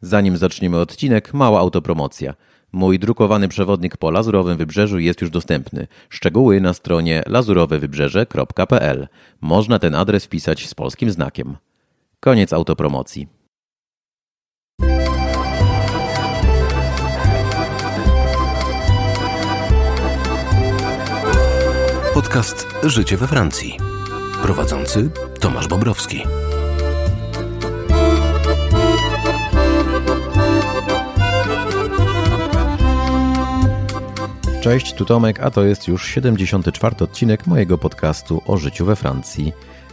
Zanim zaczniemy odcinek, mała autopromocja. Mój drukowany przewodnik po Lazurowym Wybrzeżu jest już dostępny. Szczegóły na stronie lazurowewybrzeże.pl. Można ten adres wpisać z polskim znakiem. Koniec autopromocji. Podcast Życie we Francji. Prowadzący Tomasz Bobrowski. Cześć, tu Tomek, a to jest już 74. odcinek mojego podcastu o życiu we Francji.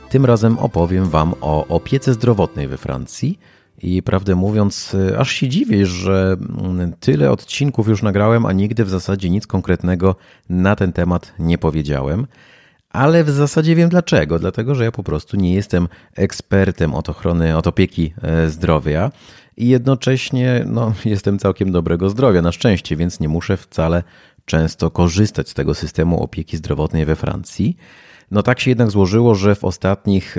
Tym razem opowiem Wam o opiece zdrowotnej we Francji. I prawdę mówiąc, aż się dziwię, że tyle odcinków już nagrałem, a nigdy w zasadzie nic konkretnego na ten temat nie powiedziałem. Ale w zasadzie wiem dlaczego. Dlatego, że ja po prostu nie jestem ekspertem od ochrony, od opieki e, zdrowia i jednocześnie no, jestem całkiem dobrego zdrowia, na szczęście, więc nie muszę wcale często korzystać z tego systemu opieki zdrowotnej we Francji. No tak się jednak złożyło, że w ostatnich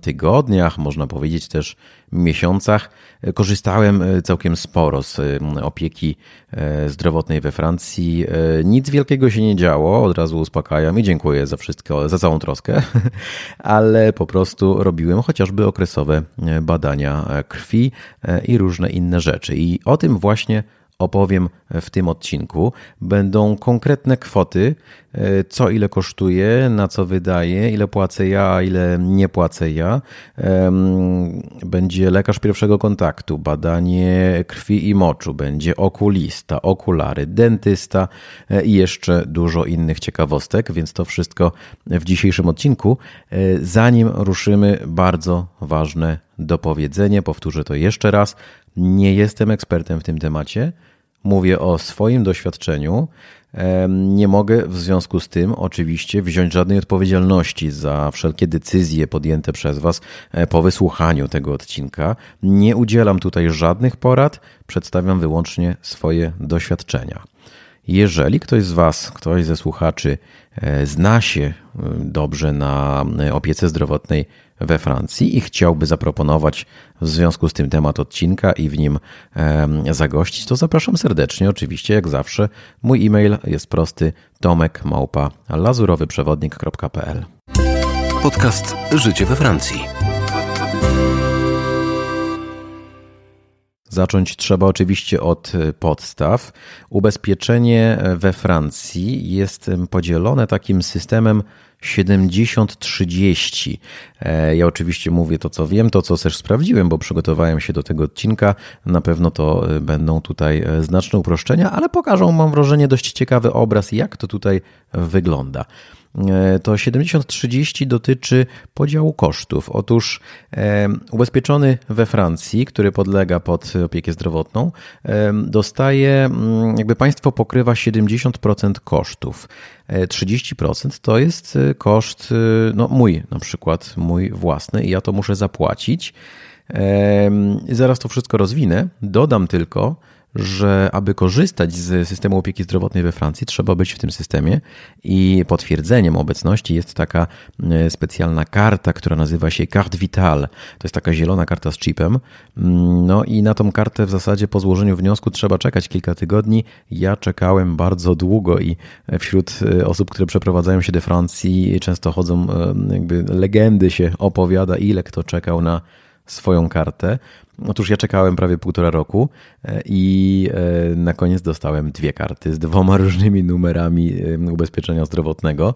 tygodniach, można powiedzieć też miesiącach, e, korzystałem e, całkiem sporo z opieki e, zdrowotnej we Francji. Nic wielkiego się nie działo, od razu uspokajam i dziękuję za wszystko, za całą troskę, ale po prostu robiłem chociażby okresowe badania krwi i różne inne rzeczy. I o tym właśnie opowiem w tym odcinku. Będą konkretne kwoty, e, co ile kosztuje, na co wydaje, ile płacę ja, a ile nie płacę ja. Będzie lekarz pierwszego kontaktu, badanie krwi i moczu, będzie okulista, okulary, dentysta e, i jeszcze dużo innych ciekawostek, więc to wszystko w dzisiejszym odcinku. E, zanim ruszymy, bardzo ważne dopowiedzenie, powtórzę to jeszcze raz. Nie jestem ekspertem w tym temacie. Mówię o swoim doświadczeniu. Nie mogę w związku z tym oczywiście wziąć żadnej odpowiedzialności za wszelkie decyzje podjęte przez Was e, po wysłuchaniu tego odcinka. Nie udzielam tutaj żadnych porad, przedstawiam wyłącznie swoje doświadczenia. Jeżeli ktoś z Was, ktoś ze słuchaczy e, zna się e, dobrze na opiece zdrowotnej we Francji i chciałby zaproponować w związku z tym temat odcinka i w nim zagościć, to zapraszam serdecznie. Oczywiście, jak zawsze, mój e-mail jest prosty tomek małpa lazurowyprzewodnik.pl Podcast Życie we Francji. Zacząć trzeba oczywiście od podstaw. Ubezpieczenie we Francji jest podzielone takim systemem 70-30. E, ja oczywiście mówię to, co wiem, to, co też sprawdziłem, bo przygotowałem się do tego odcinka. Na pewno to e, będą tutaj e, znaczne uproszczenia, ale pokażą, mam wrażenie, dość ciekawy obraz, jak to tutaj wygląda. E, to 70-30 dotyczy podziału kosztów. Otóż e, ubezpieczony we Francji, który podlega pod opiekę zdrowotną, e, dostaje, mm, jakby państwo pokrywa 70% kosztów. 30% to jest koszt, no mój na przykład, mój własny i ja to muszę zapłacić. Zaraz to wszystko rozwinę. Dodam tylko, że aby korzystać z systemu opieki zdrowotnej we Francji, trzeba być w tym systemie i potwierdzeniem obecności jest taka e, specjalna karta, która nazywa się Carte Vital. To jest taka zielona karta z chipem. Mm, no i na tą kartę w zasadzie po złożeniu wniosku trzeba czekać kilka tygodni. Ja czekałem bardzo długo i wśród e, osób, które przeprowadzają się do Francji, często chodzą, e, jakby legendy się opowiada, ile kto czekał na swoją kartę. Otóż ja czekałem prawie półtora roku e, i e, na koniec dostałem dwie karty z dwoma różnymi numerami e, ubezpieczenia zdrowotnego.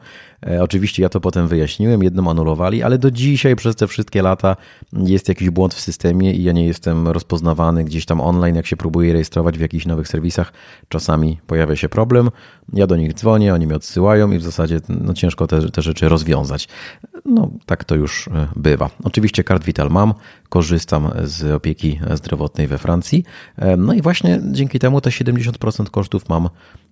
Oczywiście ja to potem wyjaśniłem, jedną anulowali, ale do dzisiaj przez te wszystkie lata jest jakiś błąd w systemie i ja nie jestem rozpoznawany gdzieś tam online, jak się próbuję rejestrować w jakichś nowych serwisach. Czasami pojawia się problem, ja do nich dzwonię, oni mnie odsyłają i w zasadzie no, ciężko te, te rzeczy rozwiązać. No tak to już bywa. Oczywiście kart Vital mam, korzystam z opieki zdrowotnej we Francji. No i właśnie dzięki temu te 70% kosztów mam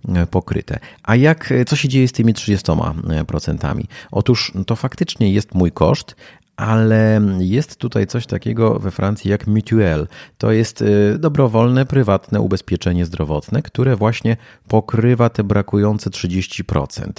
e, pokryte. A jak, co się dzieje z tymi 30%? Otóż to faktycznie jest mój koszt, ale jest tutaj coś takiego we Francji jak Mutuel. To jest y, dobrowolne, prywatne ubezpieczenie zdrowotne, które właśnie pokrywa te brakujące 30%.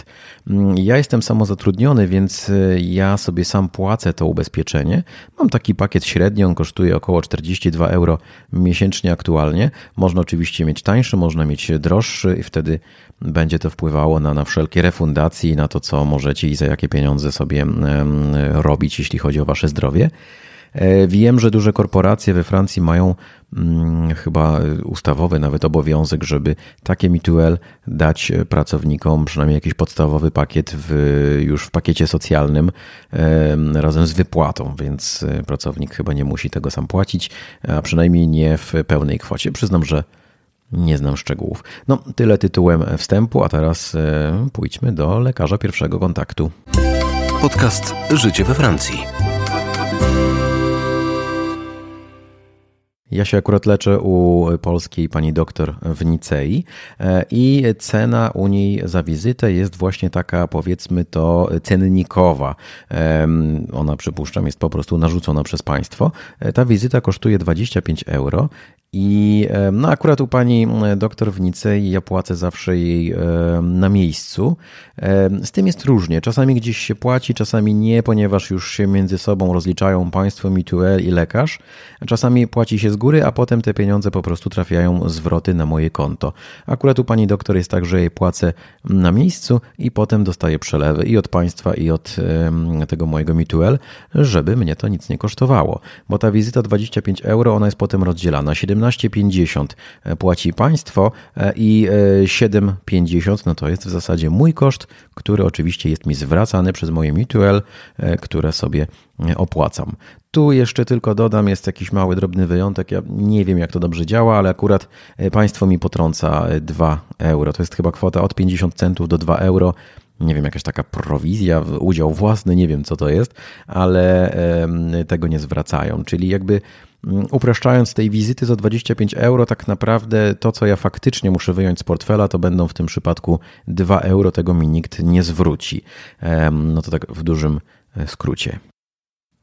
Mm, ja jestem samozatrudniony, więc y, ja sobie sam płacę to ubezpieczenie. Mam taki pakiet średni, on kosztuje około 42 euro miesięcznie aktualnie. Można oczywiście mieć tańszy, można mieć droższy i wtedy będzie to wpływało na, na wszelkie refundacje i na to, co możecie i za jakie pieniądze sobie robić, jeśli chodzi o wasze zdrowie. E, wiem, że duże korporacje we Francji mają hmm, chyba ustawowy nawet obowiązek, żeby takie mituel dać pracownikom, przynajmniej jakiś podstawowy pakiet w, już w pakiecie socjalnym razem z wypłatą, więc e, pracownik chyba nie musi tego sam płacić, a przynajmniej nie w pełnej kwocie. Przyznam, że nie znam szczegółów. No, tyle tytułem wstępu, a teraz e, pójdźmy do lekarza pierwszego kontaktu. Podcast Życie we Francji. Ja się akurat leczę u polskiej pani doktor w Nicei e, i cena u niej za wizytę jest właśnie taka, powiedzmy to, cennikowa. Ona, przypuszczam, jest po prostu narzucona przez państwo. E, ta wizyta kosztuje 25 euro i no akurat u pani doktor w Nicei ja płacę zawsze jej na miejscu. Z tym jest różnie. Czasami gdzieś się płaci, czasami nie, ponieważ już się między sobą rozliczają państwo, mituel i lekarz. Czasami płaci się z góry, a potem te pieniądze po prostu trafiają zwroty na moje konto. Akurat u pani doktor jest tak, że jej płacę na miejscu i potem dostaję przelewy i od państwa, i od tego mojego mituel, żeby mnie to nic nie kosztowało. Bo ta wizyta 25 euro, ona jest potem rozdzielana. 17,50 płaci państwo e, i 7,50 e, no to jest w zasadzie mój koszt, który oczywiście jest mi zwracany przez moje mutuel, e, które sobie opłacam. Tu jeszcze tylko dodam, jest jakiś mały, drobny wyjątek. Ja nie wiem, jak to dobrze działa, ale akurat państwo mi potrąca 2 euro. To jest chyba kwota od 50 centów do 2 euro nie wiem, jakaś taka prowizja, udział własny, nie wiem co to jest, ale tego nie zwracają. Czyli jakby upraszczając tej wizyty za 25 euro, tak naprawdę to, co ja faktycznie muszę wyjąć z portfela, to będą w tym przypadku 2 euro, tego mi nikt nie zwróci. No to tak w dużym e, skrócie.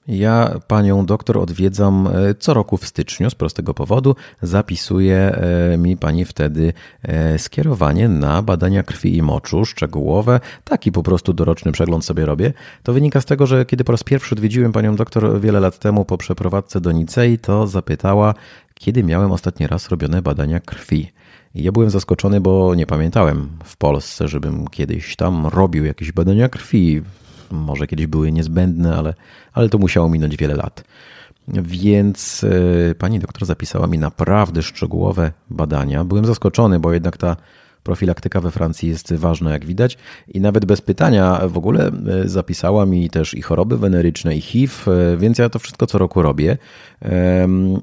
Ja panią doktor odwiedzam e, co roku w styczniu z prostego powodu. Zapisuje e, mi pani wtedy e, skierowanie na badania krwi i moczu szczegółowe. Taki po prostu doroczny przegląd sobie robię. To wynika z tego, że kiedy po raz pierwszy odwiedziłem panią doktor wiele lat temu po przeprowadzce do Nicei, to zapytała, kiedy miałem ostatni raz robione badania krwi. Ja byłem zaskoczony, bo nie pamiętałem w Polsce, żebym kiedyś tam robił jakieś badania krwi może kiedyś były niezbędne, ale, ale to musiało minąć wiele lat. Więc e, pani doktor zapisała mi naprawdę szczegółowe badania. Byłem zaskoczony, bo jednak ta profilaktyka we Francji jest ważna, jak widać, i nawet bez pytania w ogóle e, zapisała mi też i choroby weneryczne, i HIV, e, więc ja to wszystko co roku robię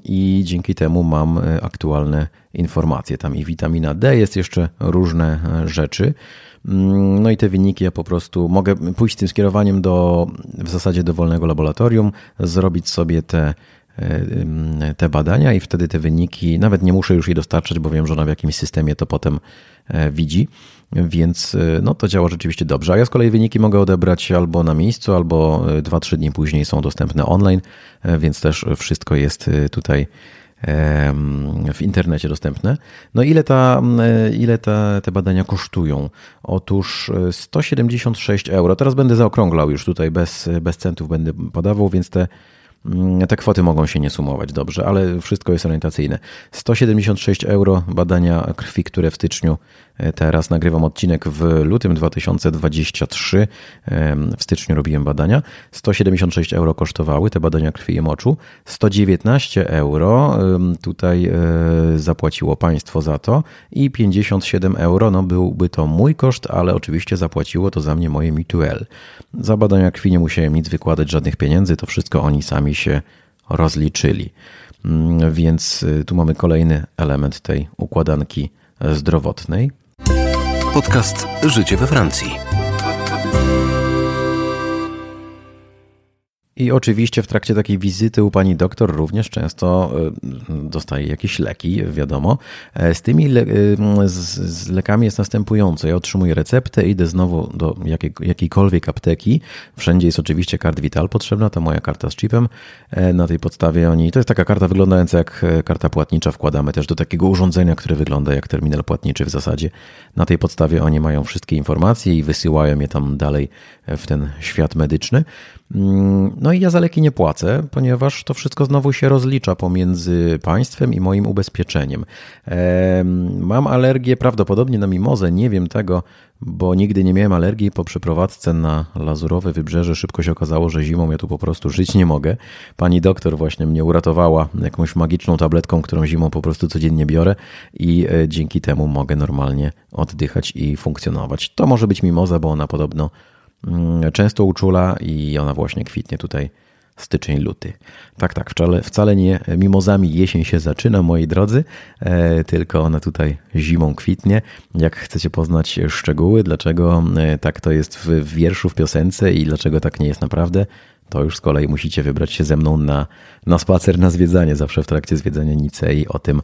i dzięki temu mam aktualne informacje. Tam i witamina D, jest jeszcze różne rzeczy. Mm, no i te wyniki ja po prostu mogę pójść tym skierowaniem do w zasadzie dowolnego laboratorium, zrobić sobie te e, te badania i wtedy te wyniki, nawet nie muszę już jej dostarczać, bo wiem, że ona w jakimś systemie to potem e, widzi, więc e, no, to działa rzeczywiście dobrze. A ja z kolei wyniki mogę odebrać albo na miejscu, albo 2-3 dni później są dostępne online, więc też wszystko jest tutaj w internecie dostępne. No ile, ta, ile ta, te badania kosztują? Otóż 176 e, euro. Teraz będę zaokrąglał już tutaj, bez, bez centów będę podawał, więc te te kwoty mogą się nie sumować dobrze, ale wszystko jest orientacyjne. 176 euro badania krwi, które w styczniu e, teraz nagrywam odcinek w lutym 2023. W styczniu robiłem badania. 176 euro kosztowały te badania krwi i moczu. 119 euro tutaj e, zapłaciło państwo za to i 57 euro no byłby to mój koszt, ale oczywiście zapłaciło to za mnie moje Mituel. Za badania krwi nie musiałem nic wykładać, żadnych pieniędzy, to wszystko oni sami się rozliczyli. Mm, więc y, tu mamy kolejny element tej układanki zdrowotnej. Podcast Życie we Francji. I oczywiście w trakcie takiej wizyty u pani doktor również często e, dostaje jakieś leki, wiadomo. E, z tymi le e, z, z, lekami jest następująco. Ja otrzymuję receptę, idę znowu do jakiej, jakiejkolwiek apteki. Wszędzie jest oczywiście kart Vital potrzebna, to moja karta z chipem. Na tej podstawie oni, to jest taka karta wyglądająca jak karta płatnicza, wkładamy też do takiego urządzenia, które wygląda jak terminal płatniczy w zasadzie. Na tej podstawie oni mają wszystkie informacje i wysyłają je tam dalej w ten świat medyczny. Mm, no i ja za leki nie płacę, ponieważ to wszystko znowu się rozlicza pomiędzy państwem i moim ubezpieczeniem. Mam alergię prawdopodobnie na mimozę, nie wiem tego, bo nigdy nie miałem alergii. Po przeprowadzce na Lazurowe Wybrzeże szybko się okazało, że zimą ja tu po prostu żyć nie mogę. Pani doktor właśnie mnie uratowała jakąś magiczną tabletką, którą zimą po prostu codziennie biorę i e, dzięki temu mogę normalnie oddychać i funkcjonować. To może być mimoza, bo ona podobno często uczula i ona właśnie kwitnie tutaj styczeń, luty. Tak, tak, wcale, wcale nie mimozami jesień się zaczyna, moi drodzy, e, tylko ona tutaj zimą kwitnie. Jak chcecie poznać szczegóły, dlaczego e, tak to jest w wierszu, w piosence i dlaczego tak nie jest naprawdę, to już z kolei musicie wybrać się ze mną na, na spacer, na zwiedzanie. Zawsze w trakcie zwiedzania Nicei o tym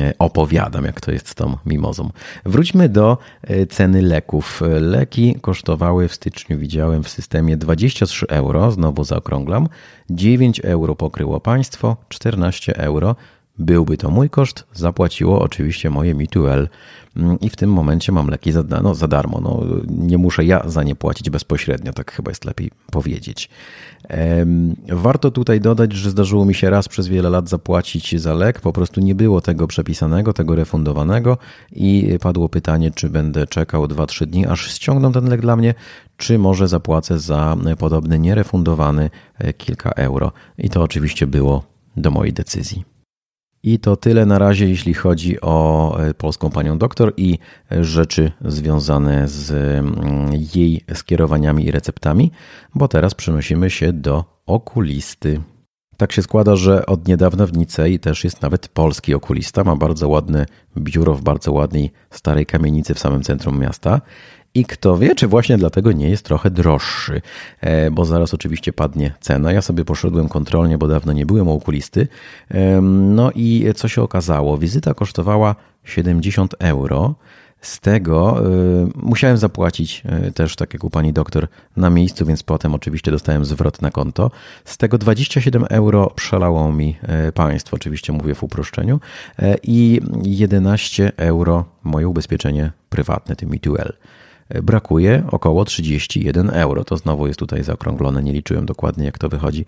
e, opowiadam, jak to jest z tą mimozą. Wróćmy do e, ceny leków. Leki kosztowały w styczniu, widziałem w systemie 23 euro, znowu zaokrąglam. 9 euro pokryło państwo, 14 euro byłby to mój koszt, zapłaciło oczywiście moje Mituel mm, i w tym momencie mam leki za, no, za darmo. No, nie muszę ja za nie płacić bezpośrednio, tak chyba jest lepiej powiedzieć. Warto tutaj dodać, że zdarzyło mi się raz przez wiele lat zapłacić za lek, po prostu nie było tego przepisanego, tego refundowanego i padło pytanie, czy będę czekał 2-3 dni, aż ściągną ten lek dla mnie, czy może zapłacę za podobny nierefundowany e, kilka euro. I to oczywiście było do mojej decyzji. I to tyle na razie, jeśli chodzi o e, polską panią doktor i e, rzeczy związane z mm, jej skierowaniami i receptami, bo teraz przenosimy się do okulisty. Tak się składa, że od niedawna w Nicei też jest nawet polski okulista. Ma bardzo ładne biuro w bardzo ładnej starej kamienicy w samym centrum miasta. I kto wie, czy właśnie dlatego nie jest trochę droższy, e, bo zaraz oczywiście padnie cena. Ja sobie poszedłem kontrolnie, bo dawno nie byłem u okulisty. No i co się okazało? Wizyta kosztowała 70 euro. Z tego y, musiałem zapłacić y, też, tak jak u pani doktor, na miejscu, więc potem oczywiście dostałem zwrot na konto. Z tego 27 euro przelało mi państwo, oczywiście mówię w uproszczeniu, i 11 euro moje ubezpieczenie prywatne, tym Mituel brakuje około 31 euro. To znowu jest tutaj zaokrąglone, nie liczyłem dokładnie jak to wychodzi.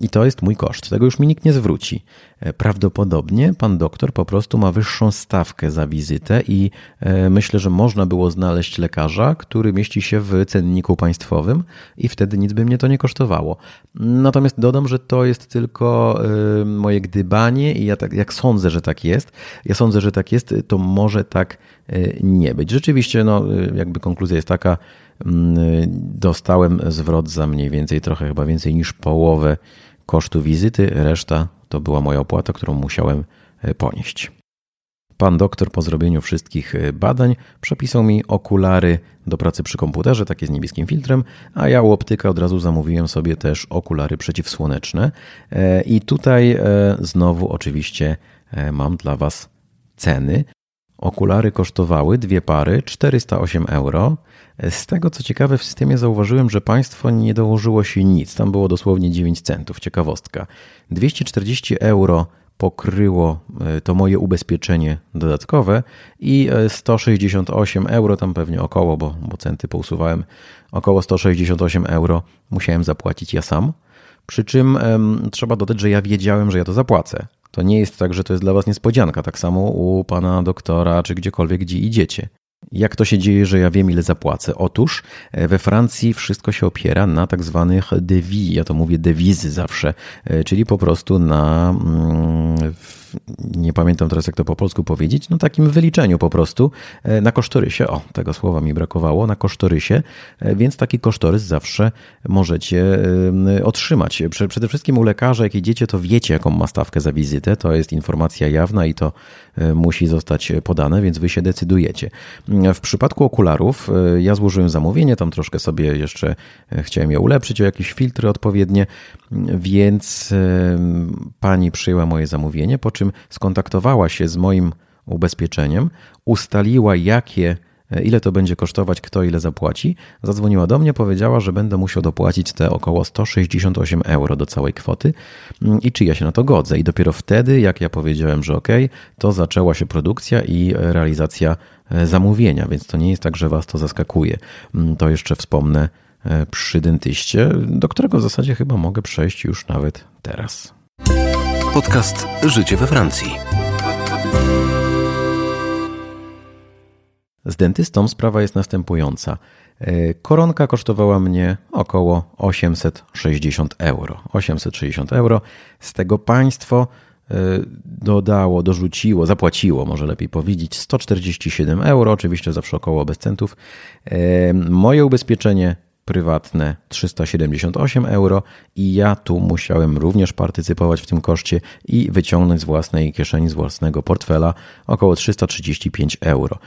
I to jest mój koszt. Tego już mi nikt nie zwróci. E, prawdopodobnie pan doktor po prostu ma wyższą stawkę za wizytę i e, myślę, że można było znaleźć lekarza, który mieści się w cenniku państwowym i wtedy nic by mnie to nie kosztowało. Natomiast dodam, że to jest tylko e, moje gdybanie i ja tak, jak sądzę, że tak jest, ja sądzę, że tak jest, to może tak nie być. Rzeczywiście, no, jakby konkluzja jest taka, mm, dostałem zwrot za mniej więcej, trochę chyba więcej niż połowę kosztu wizyty, reszta to była moja opłata, którą musiałem e, ponieść. Pan doktor po zrobieniu wszystkich e, badań przepisał mi okulary do pracy przy komputerze, takie z niebieskim filtrem, a ja u optyka od razu zamówiłem sobie też okulary przeciwsłoneczne. E, I tutaj znowu oczywiście mam dla Was ceny. Okulary kosztowały dwie pary 408 euro. Z tego co ciekawe, w systemie zauważyłem, że państwo nie dołożyło się nic. Tam było dosłownie 9 centów. Ciekawostka. 240 euro pokryło e, to moje ubezpieczenie dodatkowe i 168 e, euro, tam pewnie około, bo, bo centy pousuwałem, około 168 euro musiałem zapłacić ja sam. Przy czym um, trzeba dodać, że ja wiedziałem, że ja to zapłacę. To nie jest tak, że to jest dla Was niespodzianka. Tak samo u pana doktora, czy gdziekolwiek, gdzie idziecie. Jak to się dzieje, że ja wiem, ile zapłacę? Otóż e, we Francji wszystko się opiera na tak zwanych devis, ja to mówię dewizy zawsze, e, czyli po prostu na mm, nie pamiętam teraz jak to po polsku powiedzieć, no takim wyliczeniu po prostu na kosztorysie, o tego słowa mi brakowało, na kosztorysie, więc taki kosztorys zawsze możecie otrzymać. Przede wszystkim u lekarza, jak idziecie, to wiecie jaką ma stawkę za wizytę, to jest informacja jawna i to musi zostać podane, więc wy się decydujecie. W przypadku okularów ja złożyłem zamówienie, tam troszkę sobie jeszcze chciałem je ulepszyć o jakieś filtry odpowiednie, więc pani przyjęła moje zamówienie, po czym skontaktowała się z moim ubezpieczeniem, ustaliła jakie ile to będzie kosztować, kto ile zapłaci. Zadzwoniła do mnie, powiedziała, że będę musiał dopłacić te około 168 euro do całej kwoty i czy ja się na to godzę. I dopiero wtedy, jak ja powiedziałem, że ok, to zaczęła się produkcja i realizacja e, zamówienia, więc to nie jest tak, że Was to zaskakuje. To jeszcze wspomnę E, przy dentyście, do którego w zasadzie chyba mogę przejść już nawet teraz. Podcast Życie we Francji. Z dentystą sprawa jest następująca. E, koronka kosztowała mnie około 860 euro. 860 euro. Z tego państwo e, dodało, dorzuciło, zapłaciło, może lepiej powiedzieć, 147 euro, oczywiście zawsze około bez centów. Moje ubezpieczenie prywatne 378 euro i ja tu musiałem również partycypować w tym koszcie i wyciągnąć z własnej kieszeni, z własnego portfela około 335 euro.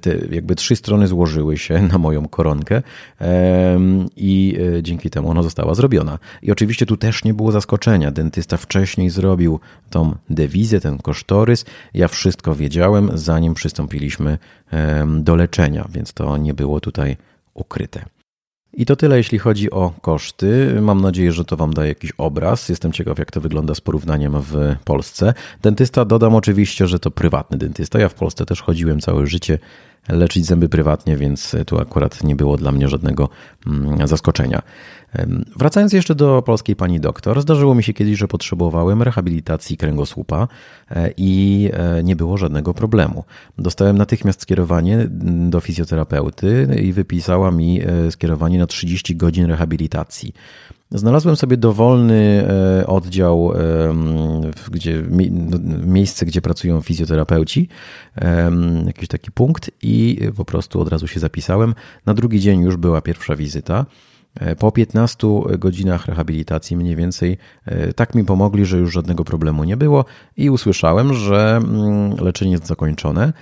Te jakby trzy strony złożyły się na moją koronkę i e, dzięki temu ona została zrobiona. I oczywiście tu też nie było zaskoczenia. Dentysta wcześniej zrobił tą dewizę, ten kosztorys. Ja wszystko wiedziałem, zanim przystąpiliśmy do leczenia, więc to nie było tutaj ukryte. I to tyle, jeśli chodzi o koszty. Mam nadzieję, że to Wam daje jakiś obraz. Jestem ciekaw, jak to wygląda z porównaniem w Polsce. Dentysta, dodam oczywiście, że to prywatny dentysta. Ja w Polsce też chodziłem całe życie leczyć zęby prywatnie, więc tu akurat nie było dla mnie żadnego mm, zaskoczenia. Wracając jeszcze do polskiej pani doktor, zdarzyło mi się kiedyś, że potrzebowałem rehabilitacji kręgosłupa e, i e, nie było żadnego problemu. Dostałem natychmiast skierowanie do fizjoterapeuty i wypisała mi e, skierowanie na 30 godzin rehabilitacji. Znalazłem sobie dowolny oddział, gdzie, miejsce, gdzie pracują fizjoterapeuci, jakiś taki punkt i po prostu od razu się zapisałem. Na drugi dzień już była pierwsza wizyta. E, po 15 godzinach rehabilitacji mniej więcej e, tak mi pomogli, że już żadnego problemu nie było i usłyszałem, że leczenie jest zakończone.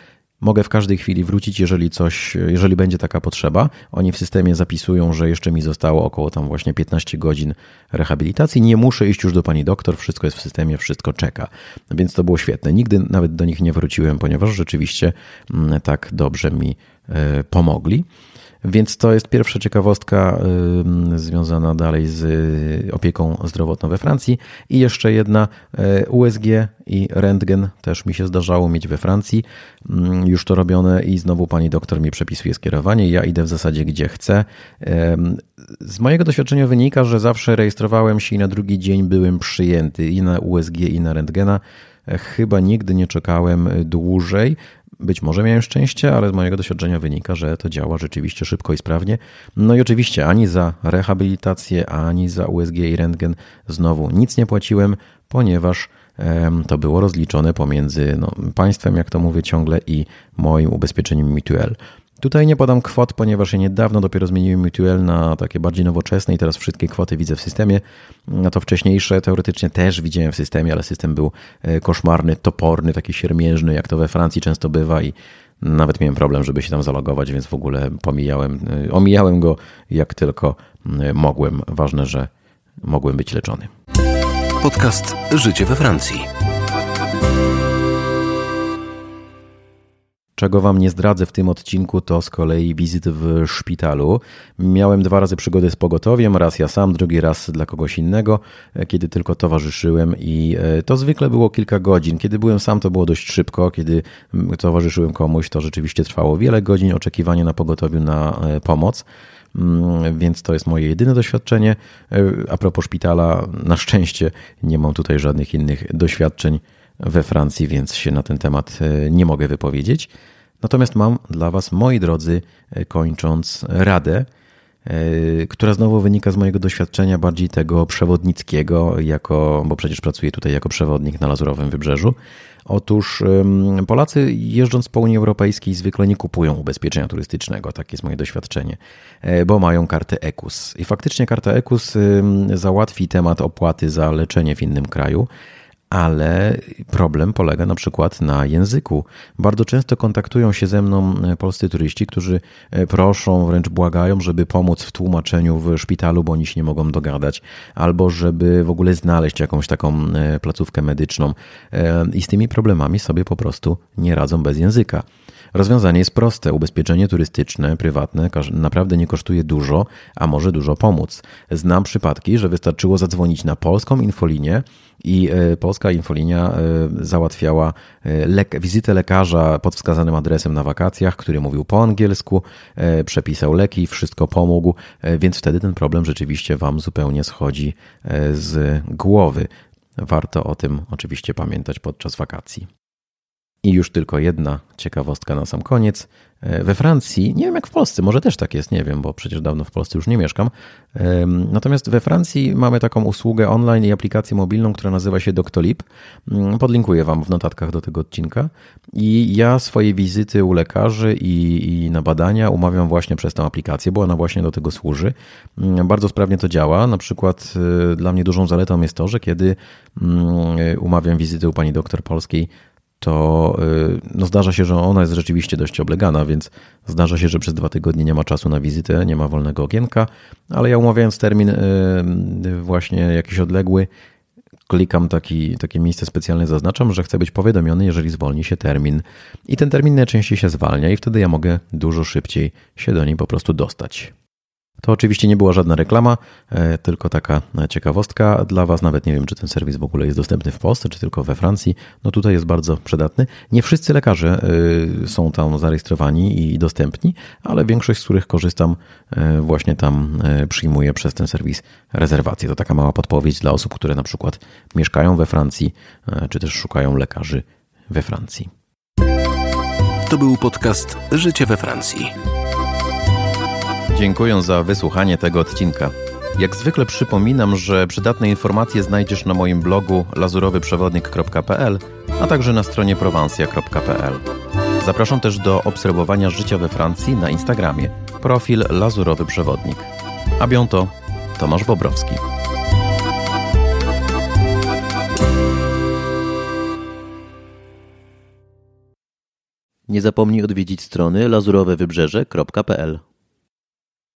Mogę w każdej chwili wrócić, jeżeli coś, jeżeli będzie taka potrzeba. Oni w systemie zapisują, że jeszcze mi zostało około tam właśnie 15 godzin rehabilitacji. Nie muszę iść już do pani doktor, wszystko jest w systemie, wszystko czeka. Więc to było świetne. Nigdy nawet do nich nie wróciłem, ponieważ rzeczywiście mm, tak dobrze mi e, pomogli. Więc to jest pierwsza ciekawostka związana dalej z y, opieką zdrowotną we Francji. I jeszcze jedna y, USG i rentgen też mi się zdarzało mieć we Francji. Mm, już to robione i znowu pani doktor mi przepisuje skierowanie. Ja idę w zasadzie gdzie chcę. Z mojego doświadczenia wynika, że zawsze rejestrowałem się i na drugi dzień byłem przyjęty i na USG i na rentgena. Chyba nigdy nie czekałem dłużej. Być może miałem szczęście, ale z mojego doświadczenia wynika, że to działa rzeczywiście szybko i sprawnie. No i oczywiście ani za rehabilitację, ani za USG i rentgen znowu nic nie płaciłem, ponieważ to było rozliczone pomiędzy no, państwem, jak to mówię ciągle, i moim ubezpieczeniem Mutuel. Tutaj nie podam kwot, ponieważ ja niedawno dopiero zmieniłem Mutuel na takie bardziej nowoczesne i teraz wszystkie kwoty widzę w systemie. Na to wcześniejsze teoretycznie też widziałem w systemie, ale system był e, koszmarny, toporny, taki siermiężny, jak to we Francji często bywa i nawet miałem problem, żeby się tam zalogować, więc w ogóle pomijałem, e, omijałem go jak tylko mogłem. Ważne, że mogłem być leczony. Podcast Życie we Francji. Czego Wam nie zdradzę w tym odcinku, to z kolei wizyt w szpitalu. Miałem dwa razy przygody z pogotowiem, raz ja sam, drugi raz dla kogoś innego, kiedy tylko towarzyszyłem i e, to zwykle było kilka godzin. Kiedy byłem sam, to było dość szybko, kiedy towarzyszyłem komuś, to rzeczywiście trwało wiele godzin oczekiwania na pogotowiu na e, pomoc mm, więc to jest moje jedyne doświadczenie. E, a propos szpitala, na szczęście nie mam tutaj żadnych innych doświadczeń we Francji, więc się na ten temat nie mogę wypowiedzieć. Natomiast mam dla Was, moi drodzy, kończąc radę. która znowu wynika z mojego doświadczenia bardziej tego przewodnickiego, jako, bo przecież pracuję tutaj jako przewodnik na Lazurowym Wybrzeżu. Otóż Polacy jeżdżąc po Unii Europejskiej zwykle nie kupują ubezpieczenia turystycznego, takie jest moje doświadczenie, e, bo mają kartę EKUS. I faktycznie karta EKUS załatwi temat opłaty za leczenie w innym kraju, ale problem polega na przykład na języku. Bardzo często kontaktują się ze mną e, polscy turyści, którzy e, proszą, wręcz błagają, żeby pomóc w tłumaczeniu w szpitalu, bo oni się nie mogą dogadać, albo żeby w ogóle znaleźć jakąś taką e, placówkę medyczną. I z tymi problemami sobie po prostu nie radzą bez języka. Rozwiązanie jest proste. Ubezpieczenie turystyczne, prywatne, naprawdę nie kosztuje dużo, a może dużo pomóc. Znam przypadki, że wystarczyło zadzwonić na polską infolinię i e, polska infolinia e, załatwiała e, lek wizytę lekarza pod wskazanym adresem na wakacjach, który mówił po angielsku, przepisał leki, wszystko pomógł, więc wtedy ten problem rzeczywiście Wam zupełnie schodzi z głowy. Warto o tym oczywiście pamiętać podczas wakacji. I już tylko jedna ciekawostka na sam koniec. E, we Francji, nie wiem jak w Polsce, może też tak jest, nie wiem, bo przecież dawno w Polsce już nie mieszkam. Natomiast we Francji mamy taką usługę online i aplikację mobilną, która nazywa się Doctolib. Mm, podlinkuję Wam w notatkach do tego odcinka. I ja swoje wizyty u lekarzy i, i na badania umawiam właśnie przez tę aplikację, bo ona właśnie do tego służy. Mm, bardzo sprawnie to działa. Na przykład e, dla mnie dużą zaletą jest to, że kiedy mm, umawiam wizytę u pani doktor polskiej, to y, no zdarza się, że ona jest rzeczywiście dość oblegana, więc zdarza się, że przez dwa tygodnie nie ma czasu na wizytę, nie ma wolnego okienka, ale ja umawiając termin y, właśnie jakiś odległy, klikam taki, takie miejsce specjalne, zaznaczam, że chcę być powiadomiony, jeżeli zwolni się termin. I ten termin najczęściej się zwalnia i wtedy ja mogę dużo szybciej się do niej po prostu dostać. To oczywiście nie była żadna reklama, e, tylko taka ciekawostka dla Was. Nawet nie wiem, czy ten serwis w ogóle jest dostępny w Polsce, czy tylko we Francji. No tutaj jest bardzo przydatny. Nie wszyscy lekarze e, są tam zarejestrowani i dostępni, ale większość, z których korzystam, e, właśnie tam przyjmuje przez ten serwis rezerwację. To taka mała podpowiedź dla osób, które na przykład mieszkają we Francji, czy też szukają lekarzy we Francji. To był podcast Życie we Francji. Dziękuję za wysłuchanie tego odcinka. Jak zwykle przypominam, że przydatne informacje znajdziesz na moim blogu lazurowyprzewodnik.pl, a także na stronie prowansja.pl. Zapraszam też do obserwowania życia we Francji na Instagramie. Profil Lazurowy Przewodnik. A biąto Tomasz Bobrowski. Nie zapomnij odwiedzić strony lazurowewybrzeże.pl